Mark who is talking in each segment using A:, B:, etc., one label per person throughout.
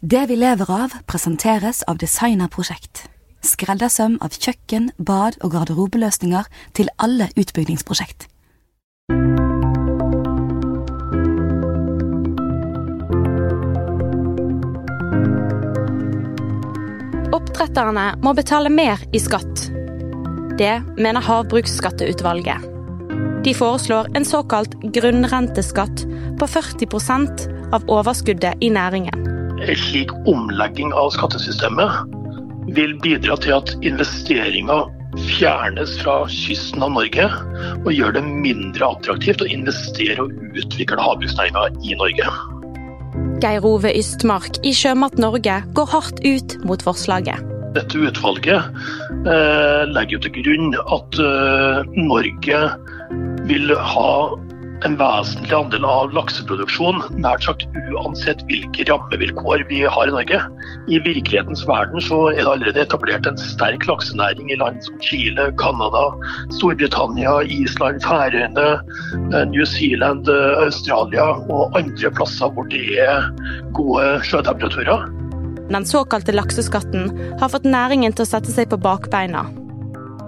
A: Det vi lever av, presenteres av Designerprosjekt. Skreddersøm av kjøkken, bad og garderobeløsninger til alle utbyggingsprosjekt.
B: Oppdretterne må betale mer i skatt. Det mener Havbruksskatteutvalget. De foreslår en såkalt grunnrenteskatt på 40% av overskuddet i næringen.
C: En slik omlegging av skattesystemet vil bidra til at investeringer fjernes fra kysten av Norge, og gjør det mindre attraktivt å investere og utvikle havbruksnæringa i Norge.
B: Geir Ove Ystmark i Sjømat Norge går hardt ut mot forslaget.
C: Dette utvalget eh, legger til grunn at eh, Norge vil ha en vesentlig andel av lakseproduksjon, nært sagt uansett hvilke rammevilkår vi har i Norge. I virkelighetens verden så er det allerede etablert en sterk laksenæring i land som Chile, Canada, Storbritannia, Island, Færøyene, eh, New Zealand, eh, Australia og andre plasser hvor det er gode sjøtemperaturer.
B: Den såkalte lakseskatten har fått næringen til å sette seg på bakbeina.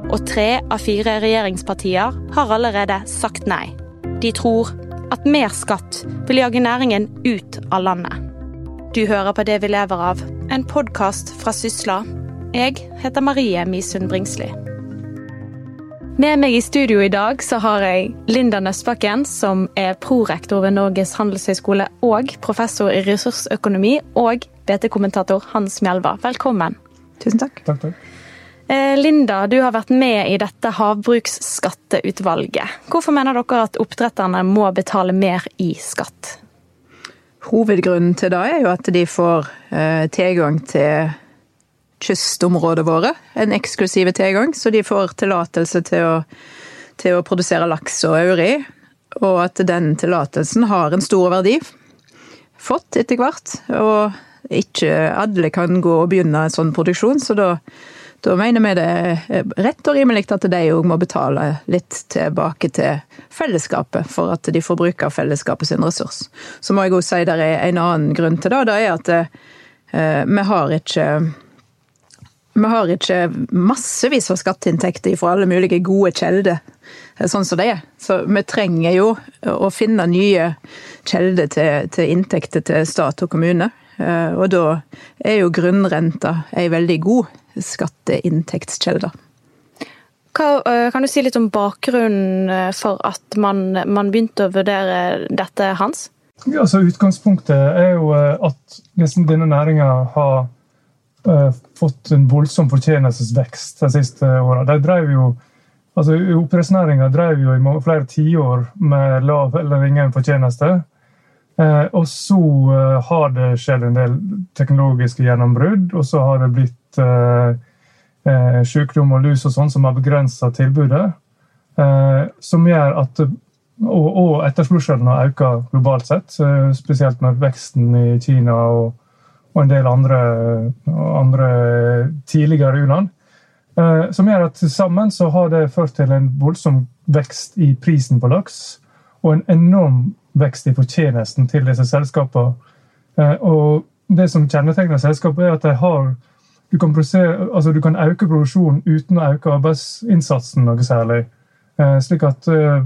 B: Og tre av fire regjeringspartier har allerede sagt nei. De tror at mer skatt vil jage næringen ut av landet. Du hører på Det vi lever av, en podkast fra Sysla. Jeg heter Marie Misund Bringsli. Med meg i studio i dag så har jeg Linda Nøstbakken, som er prorektor ved Norges handelshøyskole og professor i ressursøkonomi, og BT-kommentator Hans Mjelva. Velkommen.
D: Tusen takk.
E: Takk, takk.
B: Eh, Linda, du har vært med i dette havbruksskatteutvalget. Hvorfor mener dere at oppdretterne må betale mer i skatt?
D: Hovedgrunnen til det er jo at de får eh, tilgang til kystområdet våre. En eksklusiv tilgang, så de får tillatelse til til å produsere laks og auri. Og at den tillatelsen har en stor verdi. Fått etter hvert. Og ikke alle kan gå og begynne en sånn produksjon, så da da mener vi det er rett og rimelig at de òg må betale litt tilbake til fellesskapet, for at de får bruke fellesskapet sin ressurs. Så må jeg òg si det er en annen grunn til det. Det er at eh, vi har ikke vi har ikke massevis av skatteinntekter fra alle mulige gode kjelder, sånn som det er. Så vi trenger jo å finne nye kjelder til, til inntekter til stat og kommune. Eh, og da er jo grunnrenta ei veldig god skatteinntektskilde.
B: Hva, kan du si litt om bakgrunnen for at man, man begynte å vurdere dette, Hans?
E: Ja, altså Utgangspunktet er jo at denne næringa har uh, fått en voldsom fortjenestesvekst de siste åra. Altså Oppdrettsnæringa drev jo i flere tiår med lav eller ingen fortjeneste. Uh, og så uh, har det skjedd en del teknologiske gjennombrudd, og så har det blitt eh, sykdom og lus og sånn som har begrensa tilbudet. Eh, som gjør at Og, og etterspørselen har økt globalt sett, eh, spesielt med veksten i Kina og, og en del andre, andre tidligere u-land. Eh, som gjør at sammen så har det ført til en voldsom vekst i prisen på laks. Og en enorm vekst i fortjenesten til disse selskapene. Eh, og det som kjennetegner selskapet, er at de har du kan, altså du kan øke produksjonen uten å øke arbeidsinnsatsen noe særlig. Eh, slik at eh,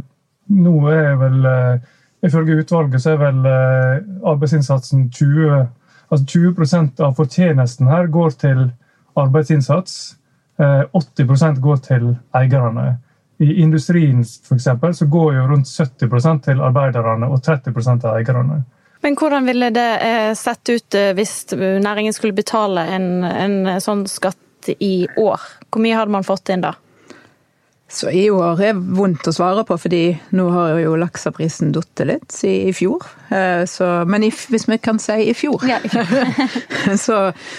E: nå er vel eh, Ifølge utvalget så er vel eh, arbeidsinnsatsen 20 altså 20% av fortjenesten her går til arbeidsinnsats. 80 eh, går til eierne. I industrien for så går jo rundt 70% til arbeiderne og 30% til eierne.
B: Men hvordan ville det eh, sett ut eh, hvis næringen skulle betale en, en sånn skatt i år? Hvor mye hadde man fått inn da?
D: Så i år er vondt å svare på, fordi nå har jo lakseprisen datt litt i, i, fjor. Eh, så, men i, hvis vi kan si i fjor, ja, i fjor. så,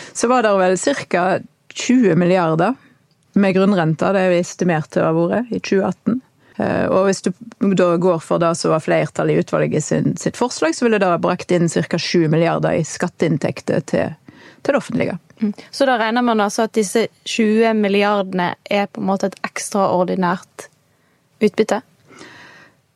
D: så, var det vel ca. 20 milliarder med grunnrenta, det er vi estimert til å ha vært i 2018. Eh, og hvis du da går for det som var flertallet i utvalget sin, sitt forslag, så ville det brakt inn ca. 7 milliarder i skatteinntekter til, til det offentlige.
B: Mm. Så da regner man altså at disse 20 milliardene er på en måte et ekstraordinært utbytte?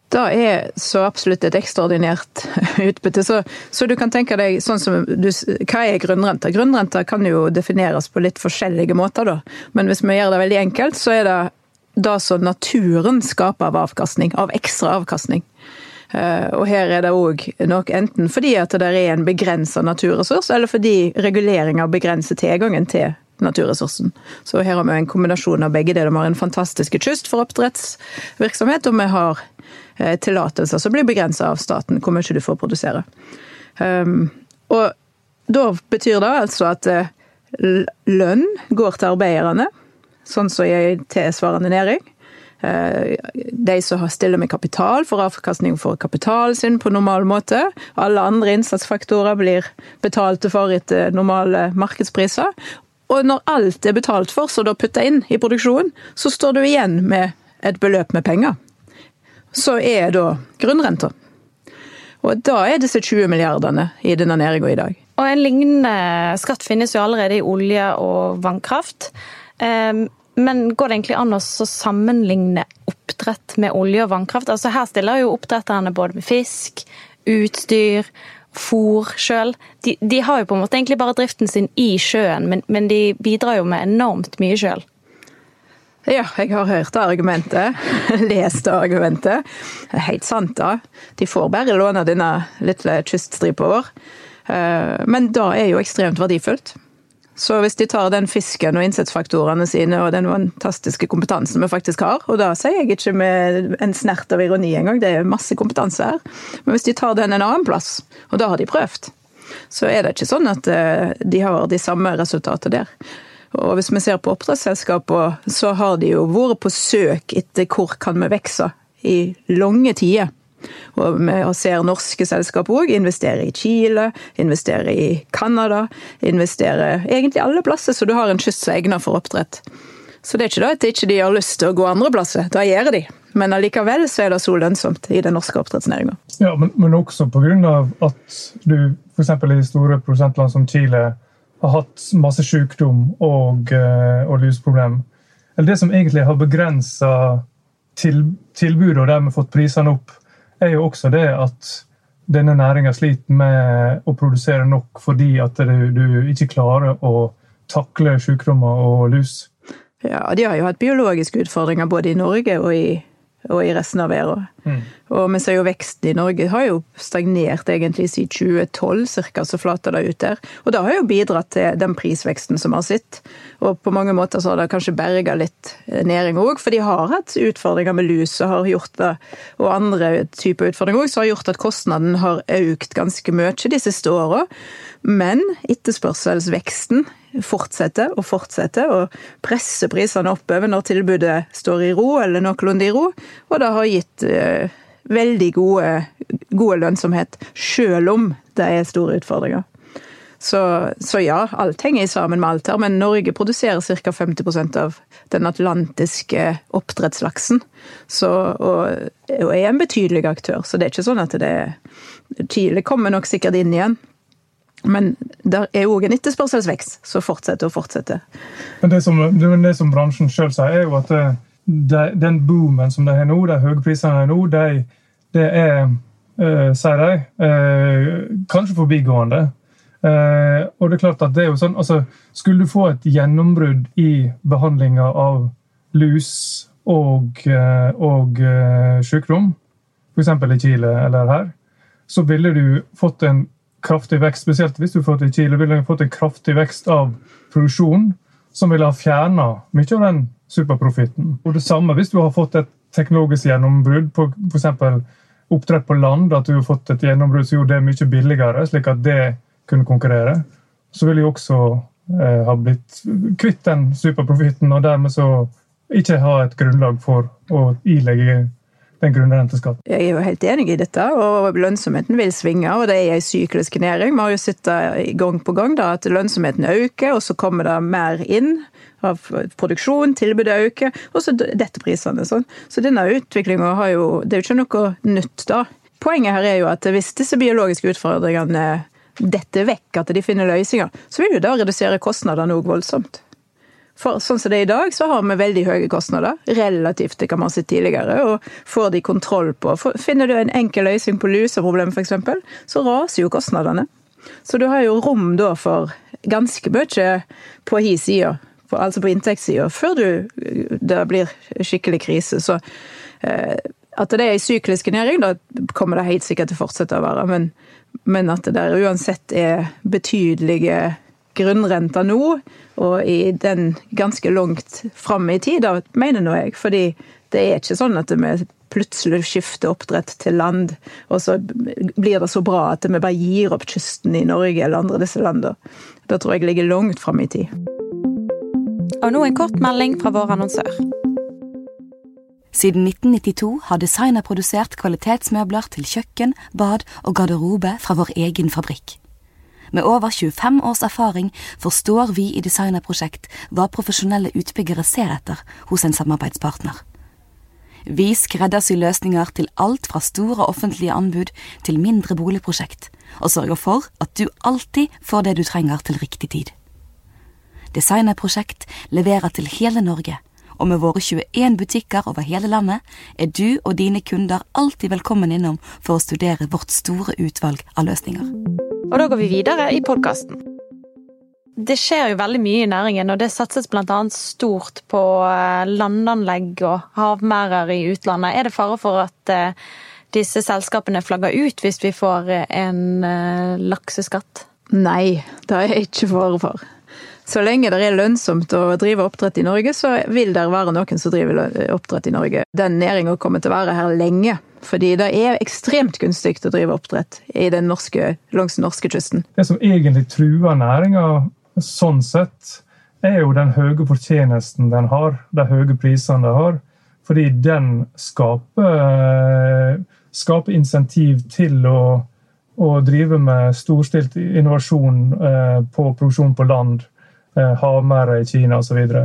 D: Det er så absolutt et ekstraordinært utbytte. Så, så, du kan tenke deg sånn som du, Hva er grunnrenta? Grunnrenta kan jo defineres på litt forskjellige måter, da. Men hvis vi gjør det veldig enkelt, så er det det som naturen skaper av avkastning. Av ekstra avkastning. Eh, og her er det òg nok enten fordi at det er en begrensa naturressurs, eller fordi reguleringa begrenser tilgangen til naturressursen. Så her har vi en kombinasjon av begge deler. Vi har en fantastisk kyst for oppdrettsvirksomhet, og vi har Eh, tillatelser som blir begrensa av staten, hvor mye du får produsere. Um, og da betyr det altså at eh, lønn går til arbeiderne, sånn som i en tilsvarende næring. Eh, de som stiller med kapital, får avkastning for kapitalen sin på normal måte. Alle andre innsatsfaktorer blir betalte for etter normale markedspriser. Og når alt er betalt for, så da putta inn i produksjonen, så står du igjen med et beløp med penger så er da grunnrenta. Og da er disse 20 milliardene i denne næringa i dag.
B: Og En lignende skatt finnes jo allerede i olje og vannkraft. Ehm, men går det egentlig an å sammenligne oppdrett med olje og vannkraft? Altså Her stiller jo oppdretterne både med fisk, utstyr, fôr sjøl. De, de, har jo på en måte egentlig bare driften sin i sjøen, men, men de bidrar jo med enormt mye sjøl.
D: Ja, jeg har hørt argumentet. Lest argumentet. Det er helt sant, da. De får bare låne denne lille kyststripa vår. Eh, men det er jo ekstremt verdifullt. Så hvis de tar den fisken og innsatsfaktorene sine og den fantastiske kompetansen vi faktisk har, og da sier jeg ikke med en snert av ironi engang, det er masse kompetanse her, men hvis de tar den en annen plass, og da har de prøvd, så er det ikke sånn at eh, de har de samme resultatene der. Og hvis vi ser på oppdrettsselskapene, så har de jo vært på søk etter hvor kan vi vokse i lange tider. Og vi ser norske selskap òg investere i Chile, investere i Canada. Investere egentlig alle plasser så du har en kyst som er egnet for oppdrett. Så det er ikke da at de ikke har lyst til å gå andre plasser, da gjør de. Men allikevel så er det så lønnsomt i den norske oppdrettsnæringa.
E: Ja, men, men også pga. at du f.eks. i store prosentland som Chile har hatt masse sykdom og, eh, og lusproblem. Eller det som egentlig har begrensa til, tilbudet og dermed fått prisene opp, er jo også det at denne næringa sliter med å produsere nok fordi at du, du ikke klarer å takle sykdommer og lus.
D: Ja, de har jo hatt biologiske utfordringer både i Norge og i og i resten av verden. Mm. Og vi ser jo veksten i Norge har jo stagnert egentlig siden 2012 cirka, så flater det ut der. Og det har jo bidratt til den prisveksten som vi har sett. Og på mange måter så har det kanskje berga litt næring òg, for de har hatt utfordringer med lus og har gjort det, og andre typer utfordringer òg, som har gjort at kostnaden har økt ganske mye de siste åra. Men etterspørselsveksten fortsetter og fortsette og presse prisene oppover når tilbudet står i ro, eller noenlunde i ro. Og det har gitt eh, veldig gode, gode lønnsomhet, selv om det er store utfordringer. Så, så, ja, alt henger sammen med alt her, men Norge produserer ca. 50% av den atlantiske oppdrettslaksen. Så, og, og, er en betydelig aktør, så det er ikke sånn at det Chile kommer nok sikkert inn igjen. Men det er òg en etterspørselsvekst som fortsetter og fortsetter.
E: Men det som, det som bransjen sjøl sier, er jo at eh, det, den boomen som de har nå, de høye prisene nå, de, det er, uh, sier de, uh, kanskje forbigående. Uh, og det er klart at det er jo sånn, altså, Skulle du få et gjennombrudd i behandlinga av lus og, og sykdom, f.eks. i Chile eller her, så ville du fått en kraftig vekst, spesielt hvis du får til Chile, ville fått en kraftig vekst av produksjon som ville ha fjerna mye av den superprofitten. Og det samme hvis du har fått et teknologisk gjennombrudd på f.eks. oppdrett på land, at du har fått et gjennombrudd som gjorde det mye billigere, slik at det kunne konkurrere. Så ville jo også eh, ha blitt kvitt den superprofitten, og dermed så ikke ha et grunnlag for å ilegge den grunnrenteskatten.
D: Jeg er jo helt enig i dette, og lønnsomheten vil svinge. og Det er en syklisk næring. Vi har jo sett gang på gang da, at lønnsomheten øker, og så kommer det mer inn av produksjon, tilbudet øker, og så detter prisene. Sånn. Så denne utviklinga har jo Det er jo ikke noe nytt, da. Poenget her er jo at hvis disse biologiske utfordringene detter vekk, at de finner løsninger, så vil jo det redusere kostnadene òg voldsomt. For sånn som det er i dag, så har vi veldig høye kostnader relativt til hva man har sett tidligere. Og får de kontroll på Finner du en enkel løsning på luseproblemet f.eks., så raser jo kostnadene. Så du har jo rom da for ganske mye på hi side, altså på inntektssida, før du, det blir skikkelig krise. Så eh, at det er ei syklisk næring, da kommer det helt sikkert til å fortsette å være. Men, men at det der uansett er betydelige grunnrenta nå, og i den ganske langt fram i tid, mener nå jeg. Fordi det er ikke sånn at vi plutselig skifter oppdrett til land, og så blir det så bra at vi bare gir opp kysten i Norge eller andre disse landene. Det tror jeg ligger langt fram i tid.
B: Og nå en kort melding fra vår annonsør.
A: Siden 1992 har Designer produsert kvalitetsmøbler til kjøkken, bad og garderobe fra vår egen fabrikk. Med over 25 års erfaring forstår vi i Designerprosjekt hva profesjonelle utbyggere ser etter hos en samarbeidspartner. Vi skreddersyr løsninger til alt fra store offentlige anbud til mindre boligprosjekt, og sørger for at du alltid får det du trenger til riktig tid. Designerprosjekt leverer til hele Norge, og med våre 21 butikker over hele landet er du og dine kunder alltid velkommen innom for å studere vårt store utvalg av løsninger.
B: Og da går vi videre i podkasten. Det skjer jo veldig mye i næringen, og det satses bl.a. stort på eh, landanlegg og havmerder i utlandet. Er det fare for at eh, disse selskapene flagger ut hvis vi får eh, en lakseskatt?
D: Nei, det er ikke fare for. Så lenge det er lønnsomt å drive oppdrett i Norge, så vil det være noen som driver oppdrett i Norge. Den næringa kommer til å være her lenge. Fordi det er ekstremt gunstig å drive oppdrett i den norske, langs den norske kysten.
E: Det som egentlig truer næringa sånn sett, er jo den høye fortjenesten den har, de høye prisene den har. Fordi den skaper, skaper insentiv til å, å, drive med storstilt innovasjon eh, på produksjon på land, eh, i Kina osv. Så,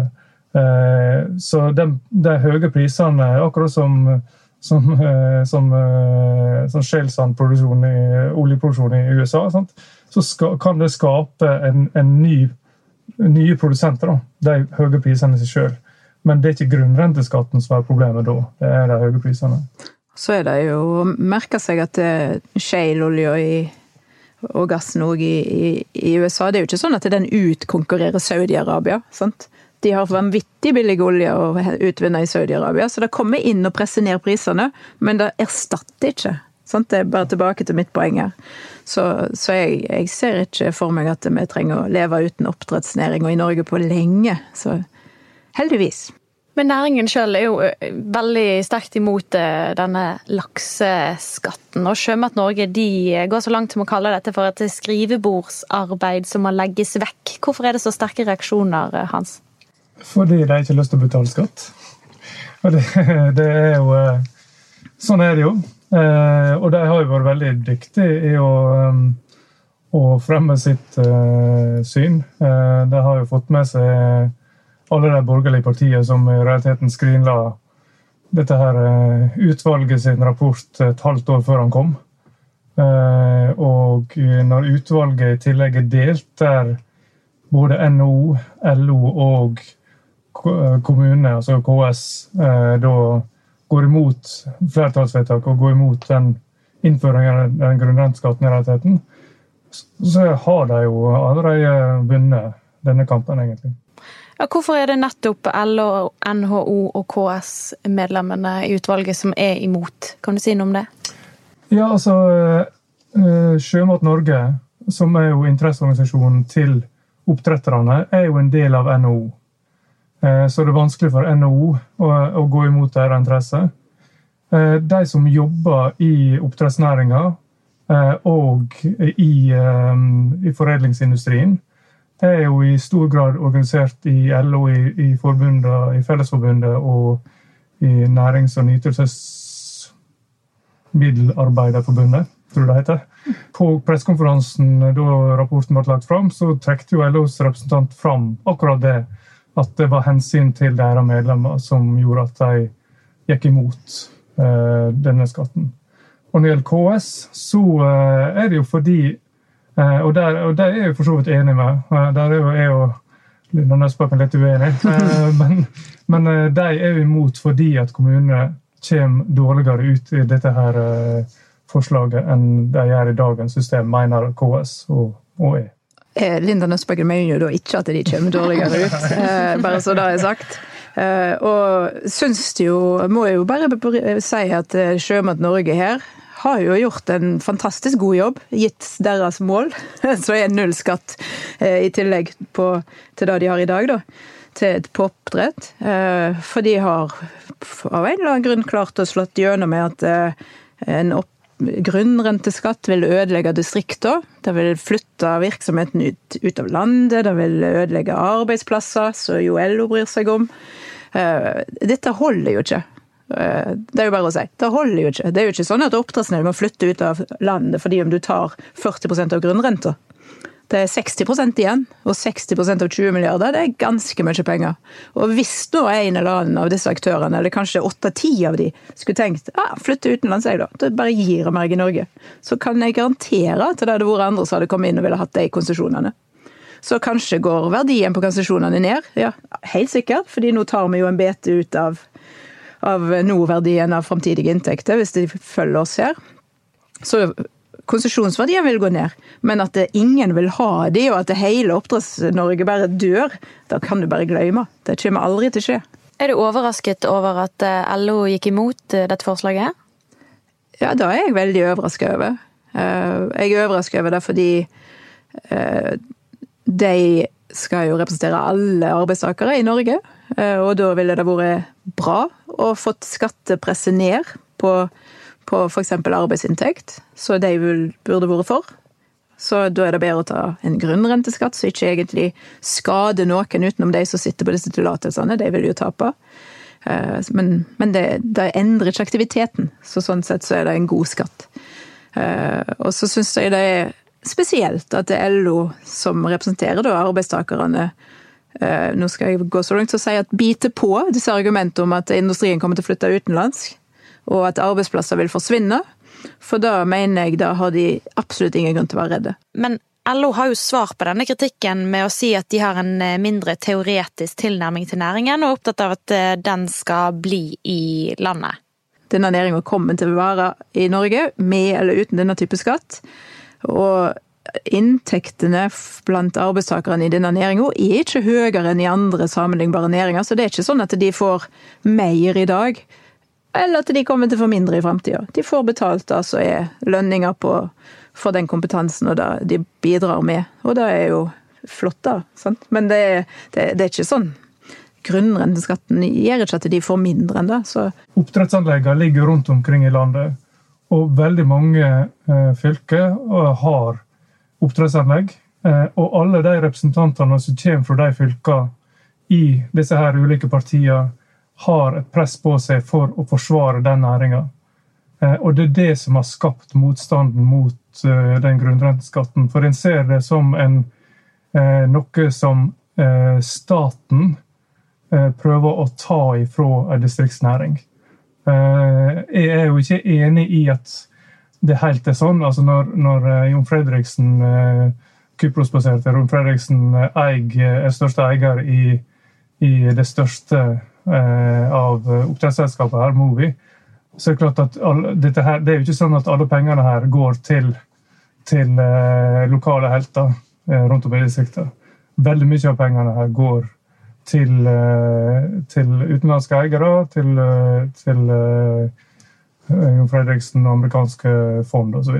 E: eh, så de, de høye prisene, akkurat som som, eh, som, eh, som skjellsandproduksjon i oljeproduksjon i USA, sant? så skal, kan det skape en, en ny, nye produsenter. Da. De høye prisene i seg sjøl. Men det er ikke grunnrenteskatten som er problemet da. Det er de høye prisene.
D: Så er det jo merka seg at shale-olja og gassen òg i, i, i, USA Det er jo ikke sånn at den utkonkurrerer Saudi-Arabia. sant? De har vanvittig billig olje å utvinne i Saudi-Arabia, så det kommer inn og presser ned prisene, men det erstatter ikke. Sant? Det er bare tilbake til mitt poeng her. Så, så jeg, jeg, ser ikke for meg at vi trenger å leve uten oppdrettsnæringa i Norge på lenge. Så heldigvis.
B: Men næringen sjøl er jo veldig sterkt imot denne lakseskatten. Og Sjømat Norge de går så langt som å kalle dette for et skrivebordsarbeid som må legges vekk. Hvorfor er det så sterke reaksjoner, Hans?
E: Fordi de ikke har lyst til å betale skatt. Og det, det er jo Sånn er det jo. Og de har jo vært veldig dyktige i å, å fremme sitt syn. De har jo fått med seg alle de borgerlige partiene som i realiteten skrinla dette her uh, utvalget sin rapport et halvt år før han kom. Og når utvalget i tillegg er delt, der både NHO, LO og kommune, altså KS, eh, da går imot flertallsvedtak og går imot den innføringen av den grunnrenteskatten i realiteten, så har de jo allerede vunnet denne kampen, egentlig.
B: Ja, hvorfor er det nettopp LO, NHO og KS-medlemmene i utvalget som er imot? Kan du si noe om det?
E: Ja, altså eh, Sjømat Norge, som er jo interesseorganisasjonen til oppdretterne, er jo en del av NHO. Eh, så det er vanskelig for NHO å, gå imot deres interesse. Eh, de som jobber i oppdrettsnæringa og i, i, foredlingsindustrien, er jo i stor grad organisert i LO, i, i, i Fellesforbundet og i Nærings- og nytelsesmiddelarbeiderforbundet, tror jeg det heter. På pressekonferansen da rapporten ble lagt fram, så trekte jo LOs representant fram akkurat det at det var hensyn til deres medlemmer som gjorde at de gikk imot eh, denne skatten. Og når det gjelder KS, så eh, er det jo fordi og, der, og der, er jeg for så vidt enig med. der er jo, jeg og Linda Nøsbakken litt uenig. men, men de er jo imot fordi at kommunene kommer dårligere ut i dette her forslaget enn de gjør i dagens system, mener KS og, og E.
D: Linda Nøstbakken mener jo da ikke at de kommer dårligere ut, bare så det er sagt. Og syns jo, må jeg jo bare si at Sjømat Norge her har jo gjort en fantastisk god jobb, gitt deres mål, så er null skatt i tillegg på, til det de har i dag, da, til, på oppdrett. For de har av en eller annen grunn klart å slått gjennom med at en opp grunnrenteskatt vil ødelegge distrikter. Det vil flytte virksomheten ut, ut, av landet, det vil ødelegge arbeidsplasser, som jo LO bryr seg om. Dette holder jo ikke. Det er jo bare å si. Det holder jo ikke. Det er jo ikke sånn at oppdrettsnæringen må flytte ut av landet fordi om du tar 40% av grunnrenta. Det er 60% igjen, og 60% av 20 milliarder det er ganske mye penger. Og hvis nå en eller annen av disse aktørene, eller kanskje åtte-ti av de, skulle tenkt ah, flytte utenlands, jeg da, det bare gir meg i Norge, så kan jeg garantere at det hadde vært andre som hadde kommet inn og ville hatt de konsesjonene. Så kanskje går verdien på konsesjonene ned. Ja, helt sikkert, fordi nå tar vi jo en bete ut av, av nåverdien av framtidige inntekter, hvis de følger oss her. Så konsesjonsverdien vil gå ned, men at ingen vil ha de, og at hele Oppdretts-Norge bare dør, da kan du bare glemme. Det kommer aldri til å skje.
B: Er du overrasket over at eh, LO gikk imot eh, dette forslaget?
D: Ja, da er jeg veldig overrasket over. Eh, jeg er overrasket over det fordi de skal jo representere alle arbeidstakere i Norge. Og da ville det vært bra å fått skattepresset ned på på f.eks. arbeidsinntekt, så de burde vært for. Så da er det bedre å ta en grunnrenteskatt som ikke egentlig skader noen utenom de som sitter på disse tillatelsene. De vil jo tape. Eh, men, men det, det, endrer ikke aktiviteten, så sånn sett så er det en god skatt. Eh, og så syns jeg det er spesielt at det er LO som representerer da arbeidstakerne eh, Nå skal jeg gå så langt og si at biter på disse argumentene om at industrien kommer til å flytte utenlands og at arbeidsplasser vil forsvinne. For da mener jeg da har de absolutt ingen grunn til å være redde.
B: Men LO har jo svar på denne kritikken med å si at de har en eh, mindre teoretisk tilnærming til næringen, og er opptatt av at eh, den skal bli i landet.
D: Denne næringa kommer til å være i Norge, med eller uten denne type skatt. Og inntektene blant arbeidstakerne i denne næringa er ikke høyere enn i andre sammenlignbare næringer, så det er ikke sånn at de får mer i dag eller at de kommer til å få mindre i framtida. De får betalt det er lønninger på, for den kompetansen og det de bidrar med. Og det er jo flott, da. Sant? Men det, det, det, er ikke sånn. Grunnrenteskatten gjør ikke at de får mindre enn det.
E: Oppdrettsanleggene ligger rundt omkring i landet, og veldig mange eh, fylker eh, har oppdrettsanlegg. Eh, og alle de representantene som kommer fra de fylkene i disse her ulike partiene, har et press på seg for å forsvare den næringa. Eh, og det er det som har skapt motstanden mot eh, den grunnrenteskatten. For en ser det som en, eh, noe som staten prøver å ta ifra en distriktsnæring. Jeg er jo ikke enig i at det helt er sånn. Altså når, når Jon Fredriksen, Kypros-baserte Jon Fredriksen er største eier i, i det største Eh, av oppdrettsselskapet her, Movi, så er det klart at alle, her, det er jo ikke sånn at alle pengene her går til, til eh, lokale helter eh, rundt om i distriktet. Veldig mye av pengene her går til, eh, til utenlandske eiere, til, eh, til Jon Fredriksen, amerikanske fond osv.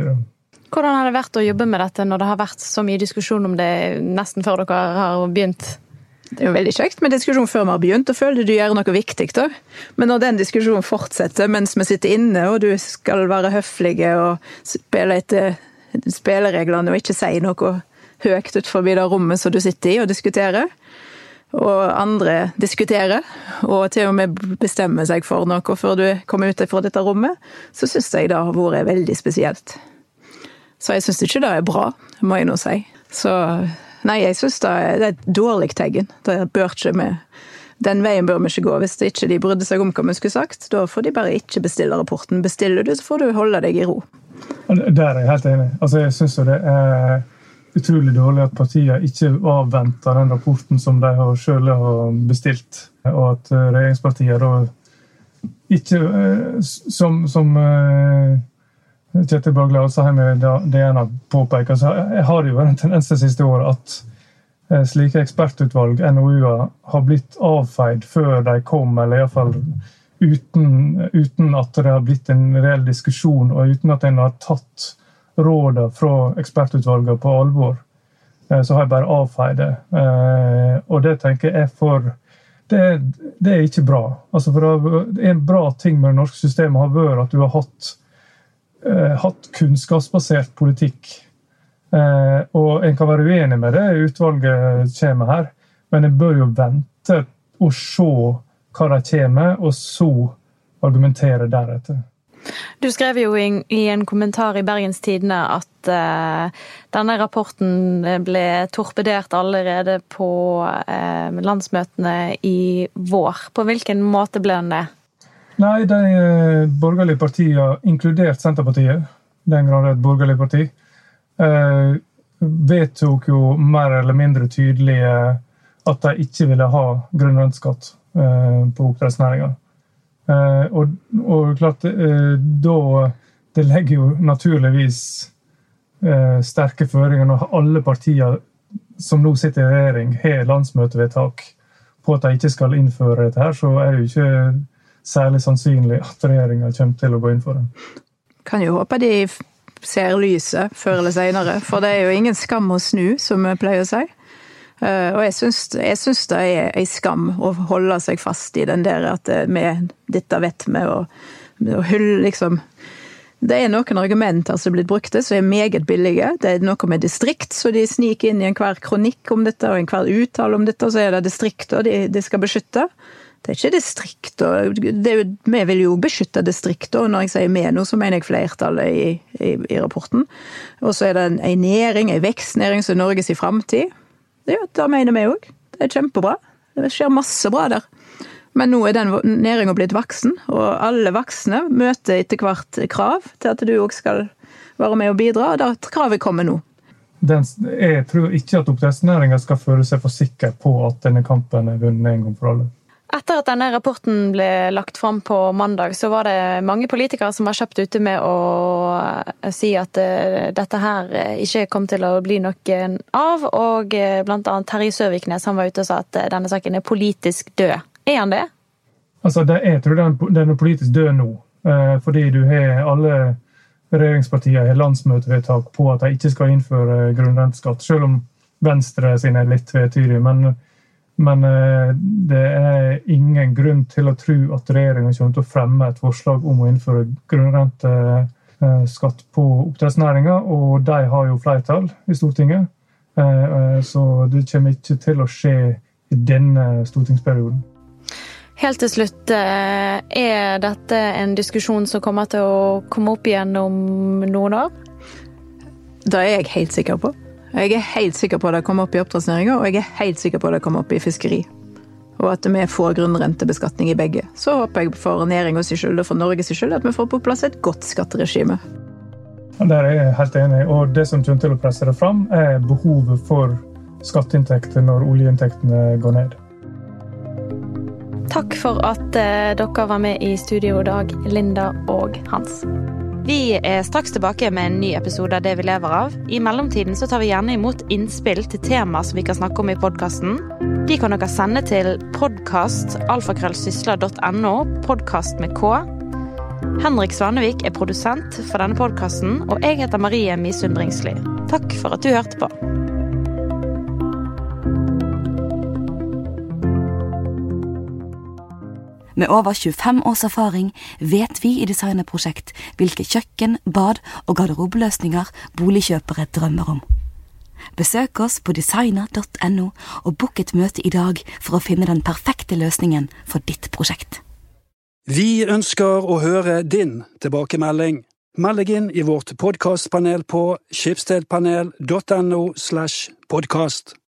B: Hvordan har det vært å jobbe med dette når det har vært så mye diskusjon om det nesten før dere har begynt?
D: Det er jo veldig kjekt med diskusjon før vi har begynt, og føler du gjør noe viktig. da. Men når den diskusjonen fortsetter mens vi sitter inne, og du skal være høflige og spille etter spillereglene og ikke si noe høyt utenfor det rommet som du sitter i og diskuterer, og andre diskuterer, og til og med bestemmer seg for noe før du kommer ut fra dette rommet, så syns jeg det har vært veldig spesielt. Så jeg syns ikke det er bra, må jeg nå si. Så Nei, jeg syns det, er et dårlig tegn. Det bør ikke vi den veien bør vi ikke gå. Hvis ikke de brydde seg om hva vi skulle sagt, da får de bare ikke bestille rapporten. Bestiller du, så får du holde deg i ro.
E: Der er jeg helt enig. Altså, jeg syns jo det er utrolig dårlig at partiene ikke avventer den rapporten som de selv har bestilt, og at regjeringspartiene da ikke Som, som Kjetil Bagle Alsheim i DN har påpekt, så har det jo en tendens det siste året at slike ekspertutvalg, NOU-er, har blitt avfeid før de kom, eller iallfall uten, uten at det har blitt en reell diskusjon, og uten at en har tatt rådene fra ekspertutvalgene på alvor, eh, så har jeg bare avfeid det. Eh, og det tenker jeg er for det, det er ikke bra. Altså for En bra ting med det norske systemet har vært at du har hatt, eh, hatt kunnskapsbasert politikk. Og en kan være uenig med det utvalget kommer her, men en bør jo vente og se hva de kommer med, og så argumentere deretter.
B: Du skrev jo i en kommentar i Bergens Tidende at uh, denne rapporten ble torpedert allerede på uh, landsmøtene i vår. På hvilken måte ble den det?
E: Nei, de borgerlige partiene, inkludert Senterpartiet, den grad det er et borgerlig parti, vedtok jo mer eller mindre tydelig at de ikke ville ha grunnrenteskatt på oppdrettsnæringa. Eh, og, og, klart, eh, da Det legger jo naturligvis eh, sterke føringer når alle partier som nå sitter i regjering, har landsmøtevedtak på at de ikke skal innføre dette, her, så er det jo ikke særlig sannsynlig at regjeringa kommer til å gå inn for det.
D: Kan jo håpe de ser lyset før eller senere, for det er jo ingen skam å snu, som vi pleier å si. Eh, og jeg syns, det er ei skam å holde seg fast i den der at vi, eh, dette vet vi, og, og hylle liksom det er noen argumenter som er blitt brukte som er meget billige. Det er noe med distrikt, så de sniker inn i enhver kronikk om dette og enhver uttale om dette, og så er det distrikter de, de skal beskytte. Det er ikke distrikter. Vi vil jo beskytte distrikter, og når jeg sier vi nå, så mener jeg flertallet i, i, i rapporten. Og så er det en, en næring, en vekstnæring som er Norges framtid. Ja, det mener vi òg. Det er kjempebra. Det skjer masse bra der. Men nå er den næringa blitt voksen, og alle voksne møter etter hvert krav til at du òg skal være med og bidra, og det kravet kommer nå.
E: Den, jeg tror ikke at oppdrettsnæringa skal føle seg for sikker på at denne kampen er vunnet en gang for alle.
B: Etter at denne rapporten ble lagt fram på mandag, så var det mange politikere som var kjapt ute med å eh, si at eh, dette her eh, ikke kom til å bli noe av. Og annet Terje Søviknes han var ute og sa at denne saken er politisk død. Er han det?
E: Altså, det, Jeg tror den er politisk død nå. Fordi du har alle regjeringspartiene har landsmøtevedtak på at de ikke skal innføre grunnrenteskatt. Selv om Venstre sine er litt tvetydige. Men eh, det er ingen grunn til å tro at regjeringa kommer til å fremme et forslag om å innføre grunnrenteskatt på oppdrettsnæringa, og de har jo flertall i Stortinget. Eh, eh, så det kommer ikke til å skje i denne stortingsperioden.
B: Helt til slutt, er dette en diskusjon som kommer til å komme opp igjen om noen år?
D: Det er jeg helt sikker på. Jeg er helt sikker på at det kommer opp i oppdrettsnæringa, og jeg er helt sikker på at det kommer opp i fiskeri. Og at vi får grunnrentebeskatning i begge. Så håper jeg for næringa skyld og for Norges skyld at vi får på plass et godt skatteregime.
E: Der er jeg helt enig. Og det som kommer til å presse det fram, er behovet for skatteinntekter når oljeinntektene går ned.
B: Takk for at eh, dere var med i studio i dag, Linda og Hans. Vi er straks tilbake med en ny episode av Det vi lever av. I mellomtiden så tar vi gjerne imot innspill til tema som vi kan snakke om i podkasten. De kan dere sende til podkastalfakrøllsysla.no, podkast med K. Henrik Svanevik er produsent for denne podkasten, og jeg heter Marie Misund Bringsli. Takk for at du hørte på.
A: Med over 25 års erfaring vet vi i Designerprosjekt hvilke kjøkken, bad og garderobeløsninger boligkjøpere drømmer om. Besøk oss på designer.no og book et møte i dag for å finne den perfekte løsningen for ditt prosjekt.
F: Vi ønsker å høre din tilbakemelding. Meld deg inn i vårt podkastpanel på skipsstedpanel.no slash podkast.